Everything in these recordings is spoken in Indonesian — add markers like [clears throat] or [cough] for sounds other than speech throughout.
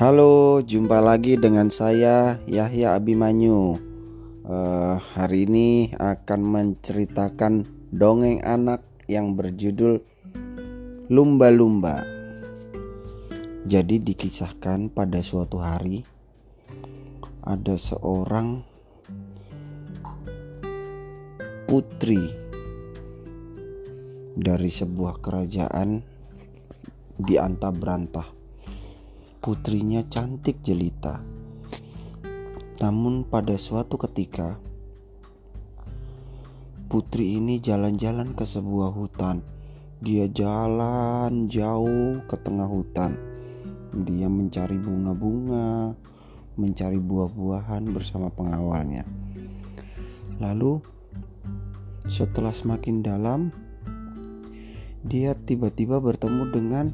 Halo, jumpa lagi dengan saya Yahya Abimanyu. Uh, hari ini akan menceritakan dongeng anak yang berjudul Lumba-lumba. Jadi dikisahkan pada suatu hari ada seorang putri dari sebuah kerajaan di antah berantah putrinya cantik jelita. Namun pada suatu ketika putri ini jalan-jalan ke sebuah hutan. Dia jalan jauh ke tengah hutan. Dia mencari bunga-bunga, mencari buah-buahan bersama pengawalnya. Lalu setelah semakin dalam dia tiba-tiba bertemu dengan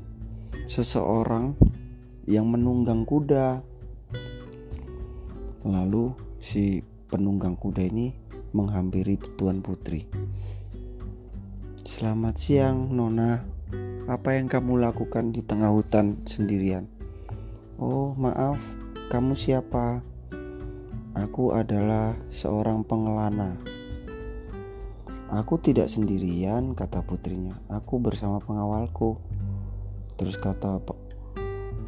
seseorang yang menunggang kuda. Lalu si penunggang kuda ini menghampiri Tuan Putri. Selamat siang, Nona. Apa yang kamu lakukan di tengah hutan sendirian? Oh, maaf. Kamu siapa? Aku adalah seorang pengelana. Aku tidak sendirian, kata putrinya. Aku bersama pengawalku. Terus kata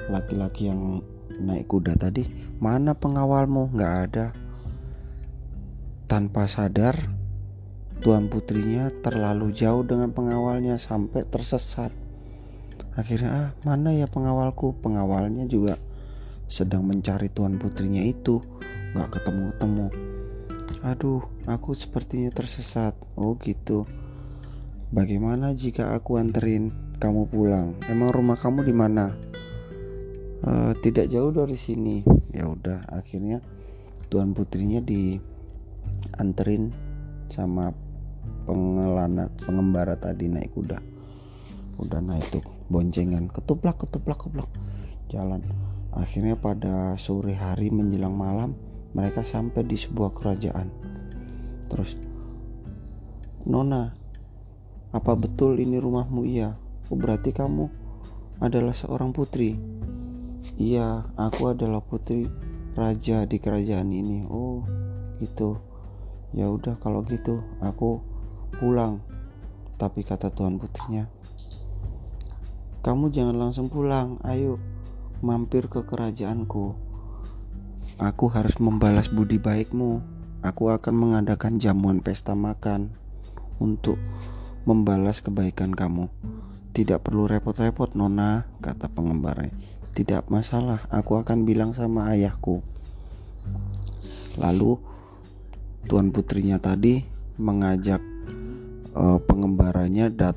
laki-laki yang naik kuda tadi mana pengawalmu? Nggak ada. Tanpa sadar tuan putrinya terlalu jauh dengan pengawalnya sampai tersesat. Akhirnya ah mana ya pengawalku? Pengawalnya juga sedang mencari tuan putrinya itu. Nggak ketemu-ketemu aduh aku sepertinya tersesat. Oh gitu. Bagaimana jika aku anterin kamu pulang? Emang rumah kamu di mana uh, tidak jauh dari sini. Ya udah akhirnya tuan putrinya dianterin sama pengelana pengembara tadi naik kuda. Udah naik tuh boncengan ketuplak ketuplak ketuplak jalan. Akhirnya pada sore hari menjelang malam mereka sampai di sebuah kerajaan. Terus Nona apa betul ini rumahmu? Iya. Oh, berarti kamu adalah seorang putri Iya, aku adalah putri raja di kerajaan ini. Oh, gitu. Ya udah kalau gitu, aku pulang. Tapi kata tuan putrinya, "Kamu jangan langsung pulang. Ayo, mampir ke kerajaanku. Aku harus membalas budi baikmu. Aku akan mengadakan jamuan pesta makan untuk membalas kebaikan kamu." Tidak perlu repot-repot, Nona, kata pengembara. Tidak masalah, aku akan bilang sama ayahku. Lalu tuan putrinya tadi mengajak uh, pengembaranya dat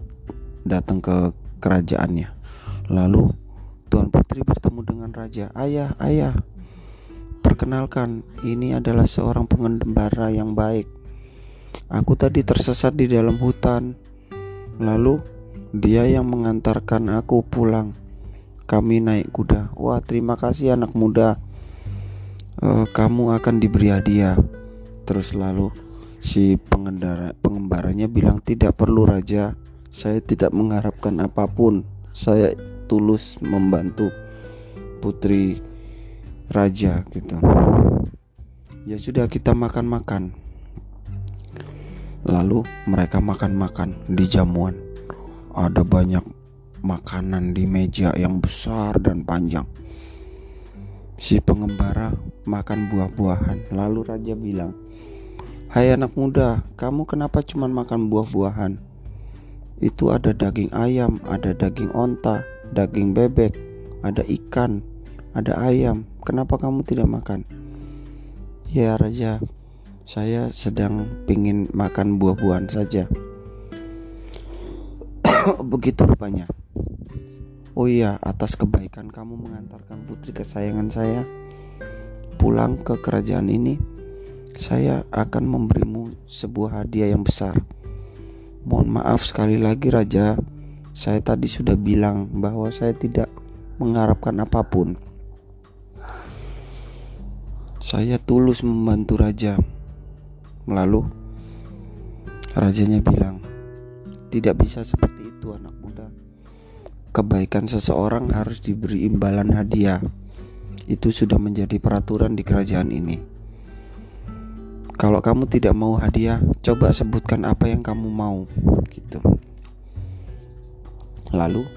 datang ke kerajaannya. Lalu tuan putri bertemu dengan raja. Ayah, ayah, perkenalkan, ini adalah seorang pengembara yang baik. Aku tadi tersesat di dalam hutan. Lalu dia yang mengantarkan aku pulang kami naik kuda. Wah, terima kasih anak muda. Uh, kamu akan diberi hadiah. Terus lalu si pengendara pengembaranya bilang tidak perlu raja. Saya tidak mengharapkan apa pun. Saya tulus membantu putri raja gitu. Ya sudah kita makan-makan. Lalu mereka makan-makan di jamuan. Ada banyak makanan di meja yang besar dan panjang. Si pengembara makan buah-buahan. Lalu raja bilang, "Hai anak muda, kamu kenapa cuma makan buah-buahan? Itu ada daging ayam, ada daging onta, daging bebek, ada ikan, ada ayam. Kenapa kamu tidak makan?" Ya raja, saya sedang ingin makan buah-buahan saja. [coughs] Begitu rupanya. Oh iya, atas kebaikan kamu mengantarkan putri kesayangan saya pulang ke kerajaan ini, saya akan memberimu sebuah hadiah yang besar. Mohon maaf sekali lagi raja, saya tadi sudah bilang bahwa saya tidak mengharapkan apa pun. Saya tulus membantu raja. Lalu rajanya bilang, "Tidak bisa seperti itu, anak muda kebaikan seseorang harus diberi imbalan hadiah. Itu sudah menjadi peraturan di kerajaan ini. Kalau kamu tidak mau hadiah, coba sebutkan apa yang kamu mau, gitu. Lalu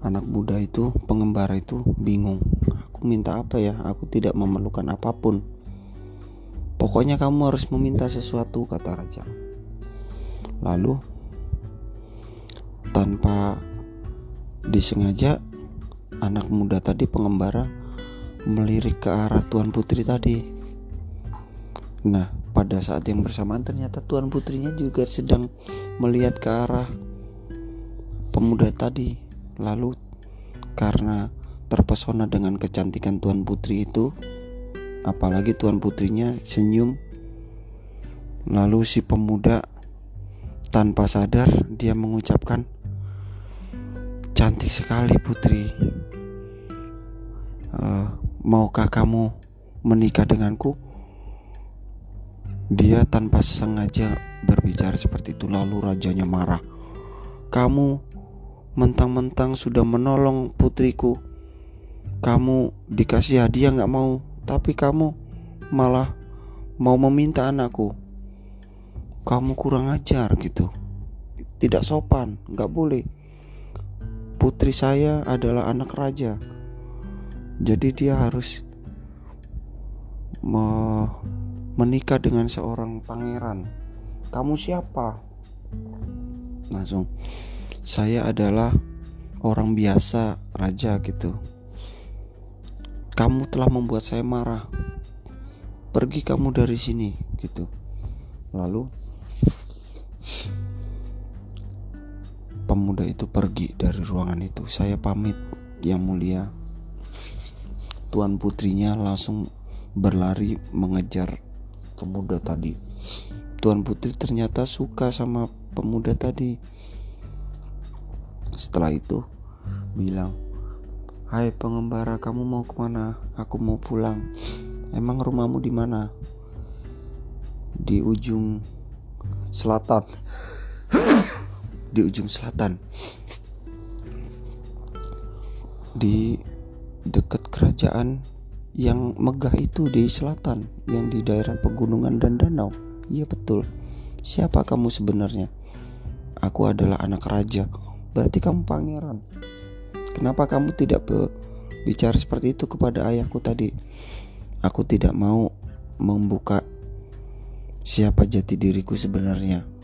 anak muda itu, pengembara itu bingung. Aku minta apa ya? Aku tidak memerlukan apa pun. Pokoknya kamu harus meminta sesuatu, kata raja. Lalu tanpa disengaja anak muda tadi pengembara melirik ke arah tuan putri tadi. Nah, pada saat yang bersamaan ternyata tuan putrinya juga sedang melihat ke arah pemuda tadi. Lalu karena terpesona dengan kecantikan tuan putri itu, apalagi tuan putrinya senyum, lalu si pemuda tanpa sadar dia mengucapkan Cantik sekali putri. Uh, Maukah kamu menikah denganku? Dia tanpa sengaja berbicara seperti itu Lalu rajanya marah. Kamu mentang-mentang sudah menolong putriku. Kamu dikasih hadiah gak mau Tapi kamu malah mau meminta anakku. Kamu kurang ajar gitu. Tidak sopan, gak boleh putri saya adalah anak raja. Jadi dia harus me menikah dengan seorang pangeran. Kamu siapa? Langsung saya adalah orang biasa raja gitu. Kamu telah membuat saya marah. Pergi kamu dari sini gitu. Lalu pemuda itu pergi dari ruangan itu. Saya pamit, yang mulia. Tuan putrinya langsung berlari mengejar pemuda tadi. Tuan putri ternyata suka sama pemuda tadi. Setelah itu, bilang, Hai pengembara, kamu mau ke mana? Aku mau pulang. Emang rumahmu di mana? Di ujung selatan di ujung selatan. Di dekat kerajaan yang megah itu di selatan yang di daerah pegunungan dan danau. Iya betul. Siapa kamu sebenarnya? Aku adalah anak raja. Berarti kamu pangeran. Kenapa kamu tidak bicara seperti itu kepada ayahku tadi? Aku tidak mau membuka siapa jati diriku sebenarnya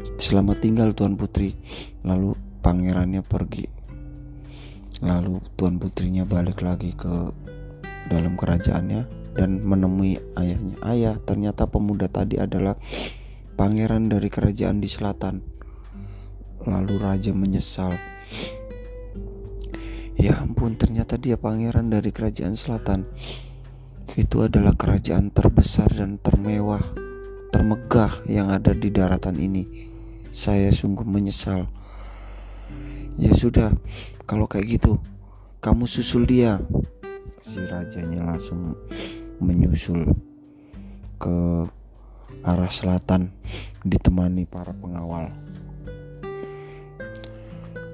Selamat tinggal Tuan Putri. Lalu pangerannya pergi. Lalu Tuan Putrinya balik lagi ke dalam kerajaannya Dan menemui ayahnya. Ayah ternyata pemuda tadi adalah pangeran dari kerajaan di selatan. Lalu raja menyesal. Ya ampun ternyata dia pangeran dari kerajaan selatan. Itu adalah kerajaan terbesar dan termewah Termegah yang ada di daratan ini saya sungguh menyesal. Ya sudah, kalau kayak gitu, kamu susul dia. Si rajanya langsung menyusul ke arah selatan ditemani para pengawal.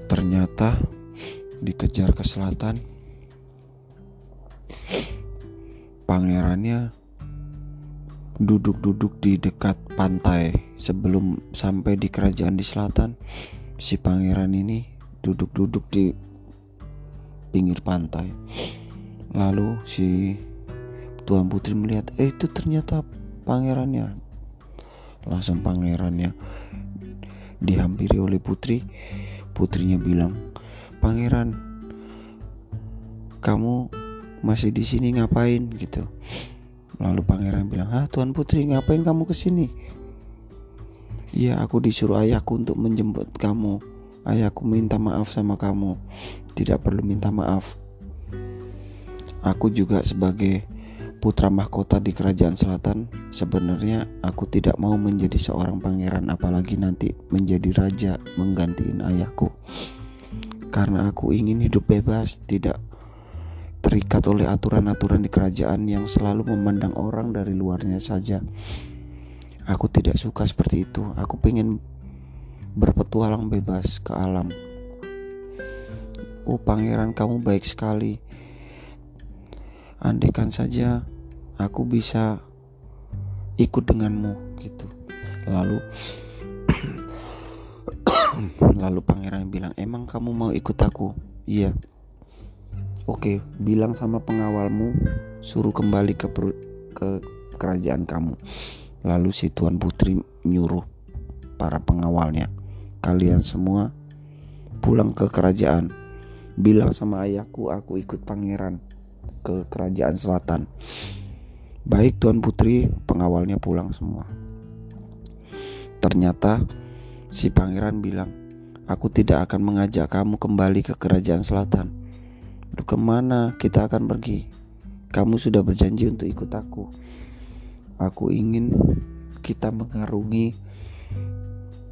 Ternyata dikejar ke selatan, pangerannya duduk-duduk di dekat pantai sebelum sampai di kerajaan di selatan. Si pangeran ini duduk-duduk di pinggir pantai. Lalu si tuan putri melihat eh itu ternyata pangerannya. Langsung pangerannya dihampiri oleh putri. Putrinya bilang pangeran kamu masih di sini ngapain? Gitu Lalu pangeran bilang, "Ah, Tuan Putri, ngapain kamu ke sini?" "Ya, aku disuruh ayahku untuk menjemput kamu. Ayahku minta maaf sama kamu. Tidak perlu minta maaf. Aku juga sebagai putra mahkota di kerajaan selatan, sebenarnya aku tidak mau menjadi seorang pangeran apalagi nanti menjadi raja menggantiin ayahku. Karena aku ingin hidup bebas, tidak terikat oleh aturan-aturan di kerajaan yang selalu memandang orang dari luarnya saja. Aku tidak suka seperti itu. Aku ingin berpetualang bebas ke alam. Oh, pangeran, kamu baik sekali. andaikan saja aku bisa ikut denganmu gitu lalu [coughs] lalu pangeran bilang emang kamu mau ikut aku iya oke bilang sama pengawalmu suruh kembali ke ke kerajaan kamu. Lalu si tuan putri nyuruh para pengawalnya. Kalian semua pulang ke kerajaan. Bilang sama ayahku aku ikut pangeran ke kerajaan selatan. Baik tuan putri pengawalnya pulang semua. Ternyata Si pangeran bilang, Aku tidak akan mengajak kamu kembali ke kerajaan selatan. Lu ke mana kita akan pergi? Kamu sudah berjanji untuk ikut aku. Aku ingin kita mengarungi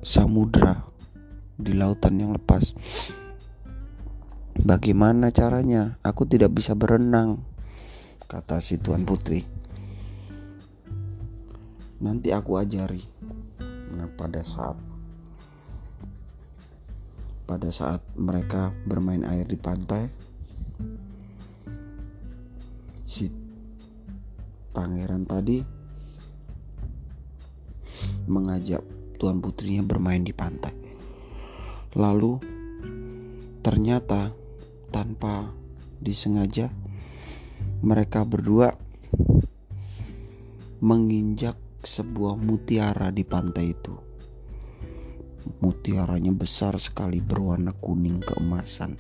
samudra di lautan yang lepas. Bagaimana caranya? Aku tidak bisa berenang, kata si Tuan Putri. Nanti aku ajari. Nah, pada saat pada saat mereka bermain air di pantai si pangeran tadi mengajak tuan putrinya bermain di pantai lalu ternyata tanpa disengaja mereka berdua menginjak sebuah mutiara di pantai itu Mutiaranya besar sekali berwarna kuning keemasan.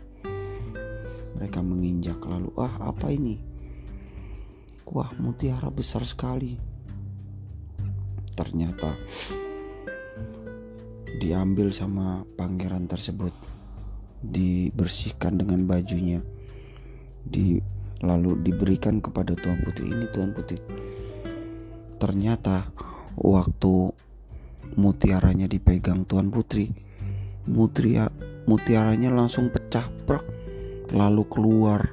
Mereka menginjak lalu, ah apa ini? Wah mutiara besar sekali. Ternyata diambil sama pangeran tersebut, dibersihkan dengan bajunya, di lalu diberikan kepada tuan putri ini tuan putri. Ternyata waktu mutiaranya dipegang Tuan Putri. Mutria, mutiaranya langsung pecah prak, lalu keluar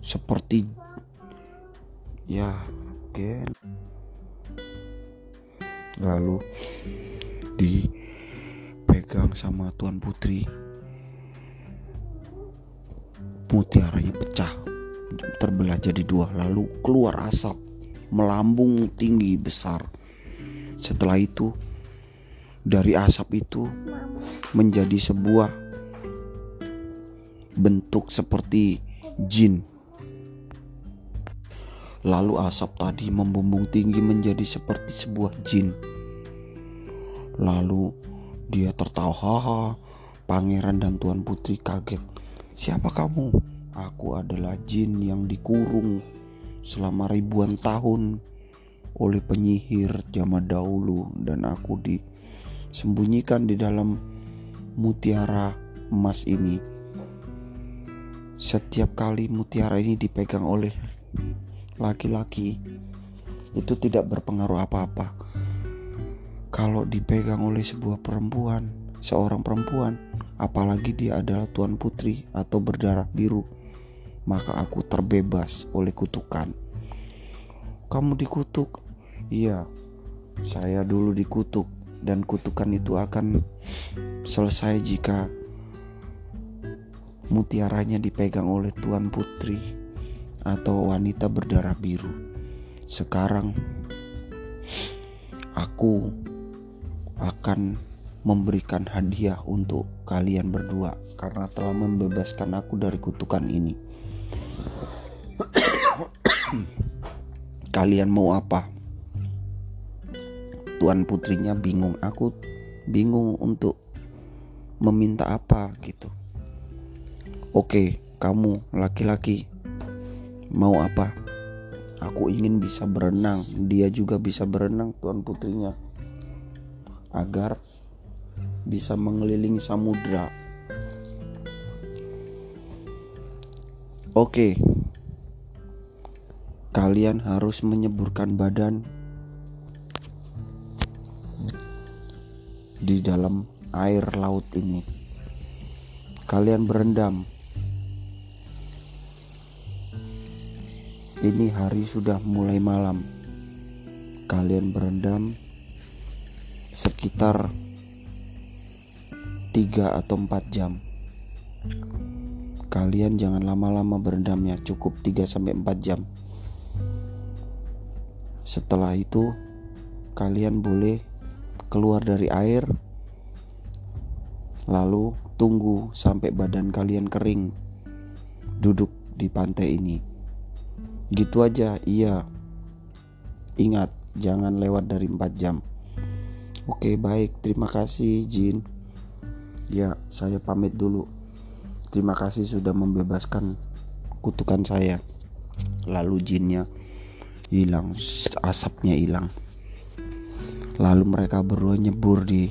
seperti ya oke lalu dipegang sama Tuan Putri. Mutiaranya pecah terbelah jadi dua lalu keluar asap melambung tinggi besar. Setelah itu, dari asap itu menjadi sebuah bentuk seperti jin. Lalu asap tadi membumbung tinggi menjadi seperti sebuah jin. Lalu dia tertawa, haha. Pangeran dan Tuan Putri kaget. Siapa kamu? Aku adalah jin yang dikurung selama ribuan tahun oleh penyihir zaman dahulu dan aku disembunyikan di dalam mutiara emas ini. Setiap kali mutiara ini dipegang oleh laki-laki itu tidak berpengaruh apa-apa. Kalau dipegang oleh sebuah perempuan, seorang perempuan, apalagi dia adalah tuan putri atau berdarah biru, maka aku terbebas oleh kutukan kamu dikutuk. Iya, saya dulu dikutuk dan kutukan itu akan selesai jika mutiaranya dipegang oleh tuan putri atau wanita berdarah biru. Sekarang aku akan memberikan hadiah untuk kalian berdua karena telah membebaskan aku dari kutukan ini. kalian mau apa tuan putrinya bingung aku bingung untuk meminta apa gitu oke kamu laki-laki mau apa? Aku ingin bisa berenang. Dia juga bisa berenang tuan putrinya. Agar bisa mengelilingi samudra. Oke. Kalian harus menyeburkan badan di dalam air laut ini. Kalian berendam. Ini hari sudah mulai malam. Kalian berendam sekitar 3 atau 4 jam. kalian jangan lama-lama berendamnya cukup 3-4 jam setelah itu kalian boleh keluar dari air lalu tunggu sampai badan kalian kering duduk di pantai ini gitu aja iya ingat jangan lewat dari 4 jam oke baik terima kasih Jin ya saya pamit dulu Terima kasih sudah membebaskan kutukan saya. Lalu jinnya hilang, asapnya hilang. Lalu mereka berdua nyebur di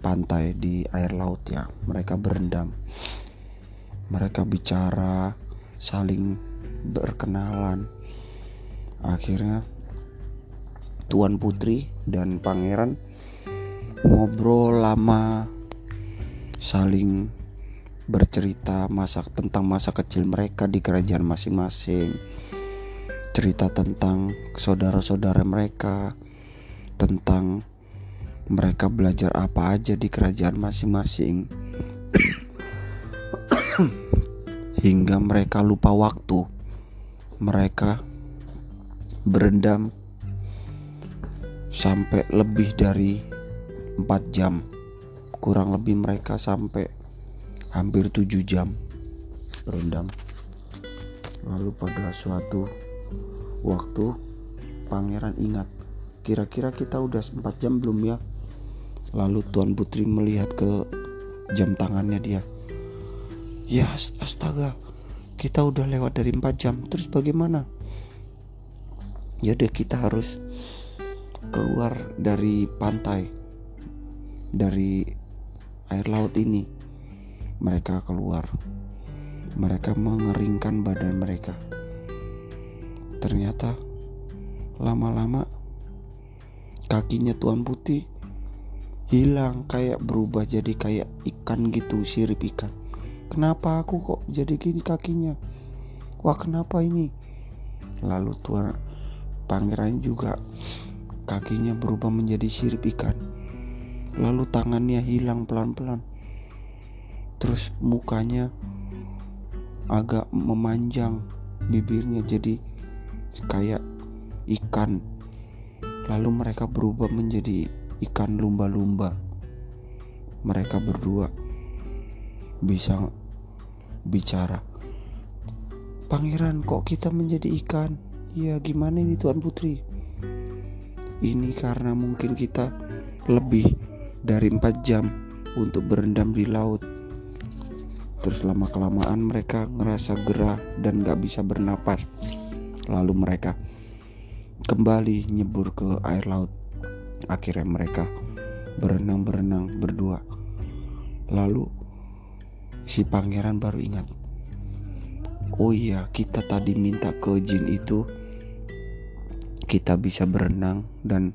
pantai di air laut ya. Mereka berendam. Mereka bicara, saling berkenalan. Akhirnya Tuan Putri dan Pangeran ngobrol lama saling bercerita masa tentang masa kecil mereka di kerajaan masing-masing. Cerita tentang saudara-saudara mereka tentang mereka belajar apa aja di kerajaan masing-masing. [clears throat] Hingga mereka lupa waktu mereka berendam sampai lebih dari 4 jam. Kurang lebih mereka sampai hampir tujuh jam berendam. Lalu pada suatu waktu pangeran ingat kira-kira kita udah 4 jam belum ya? Lalu tuan putri melihat ke jam tangannya dia. Ya astaga kita udah lewat dari 4 jam terus bagaimana ya udah kita harus keluar dari pantai dari air laut ini mereka keluar. Mereka mengeringkan badan mereka. Ternyata lama-lama kakinya Tuan Putih hilang kayak berubah jadi kayak ikan gitu, sirip ikan. Kenapa aku kok jadi gini kakinya? Wah, kenapa ini? Lalu Tuan Pangeran juga kakinya berubah menjadi sirip ikan. Lalu tangannya hilang pelan-pelan terus mukanya agak memanjang bibirnya jadi kayak ikan lalu mereka berubah menjadi ikan lumba-lumba mereka berdua bisa bicara pangeran kok kita menjadi ikan ya gimana ini tuan putri ini karena mungkin kita lebih dari 4 jam untuk berendam di laut Terus lama kelamaan mereka ngerasa gerah dan gak bisa bernapas. Lalu mereka kembali nyebur ke air laut. Akhirnya mereka berenang-berenang berdua. Lalu si pangeran baru ingat. Oh iya, kita tadi minta ke jin itu kita bisa berenang dan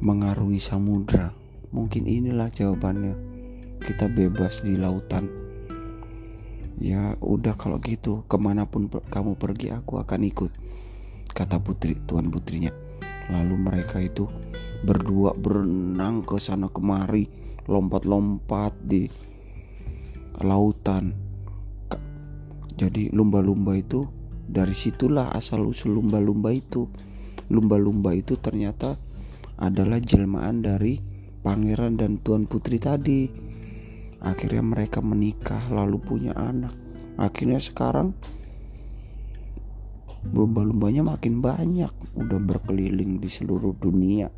mengarungi samudra. Mungkin inilah jawabannya kita bebas di lautan ya udah kalau gitu ke mana pun kamu pergi aku akan ikut kata putri tuan putrinya lalu mereka itu berdua berenang ke sana kemari lompat-lompat di lautan. Jadi lumba-lumba itu dari situlah asal usul lumba-lumba itu. Lumba-lumba itu ternyata adalah jelmaan dari pangeran dan tuan putri tadi. Akhirnya mereka menikah lalu punya anak. Akhirnya sekarang lumba-lumbanya makin banyak. Udah berkeliling di seluruh dunia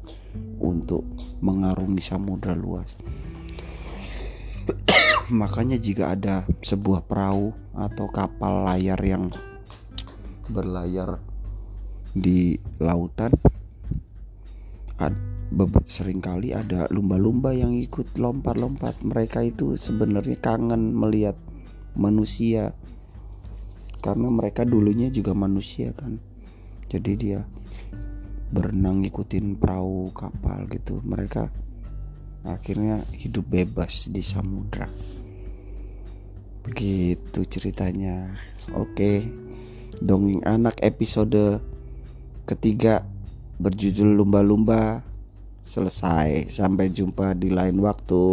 untuk mengarungi samudra luas makanya jika ada sebuah perahu atau kapal layar yang berlayar di lautan sering kali ada lumba-lumba yang ikut lompat-lompat. Mereka itu sebenarnya kangen melihat manusia karena mereka dulunya juga manusia kan. Jadi dia berenang ngikutin perahu kapal gitu. Mereka akhirnya hidup bebas di samudra Begitu ceritanya. Oke. Dongeng anak episode ketiga berjudul lumba-lumba selesai. Sampai jumpa di lain waktu.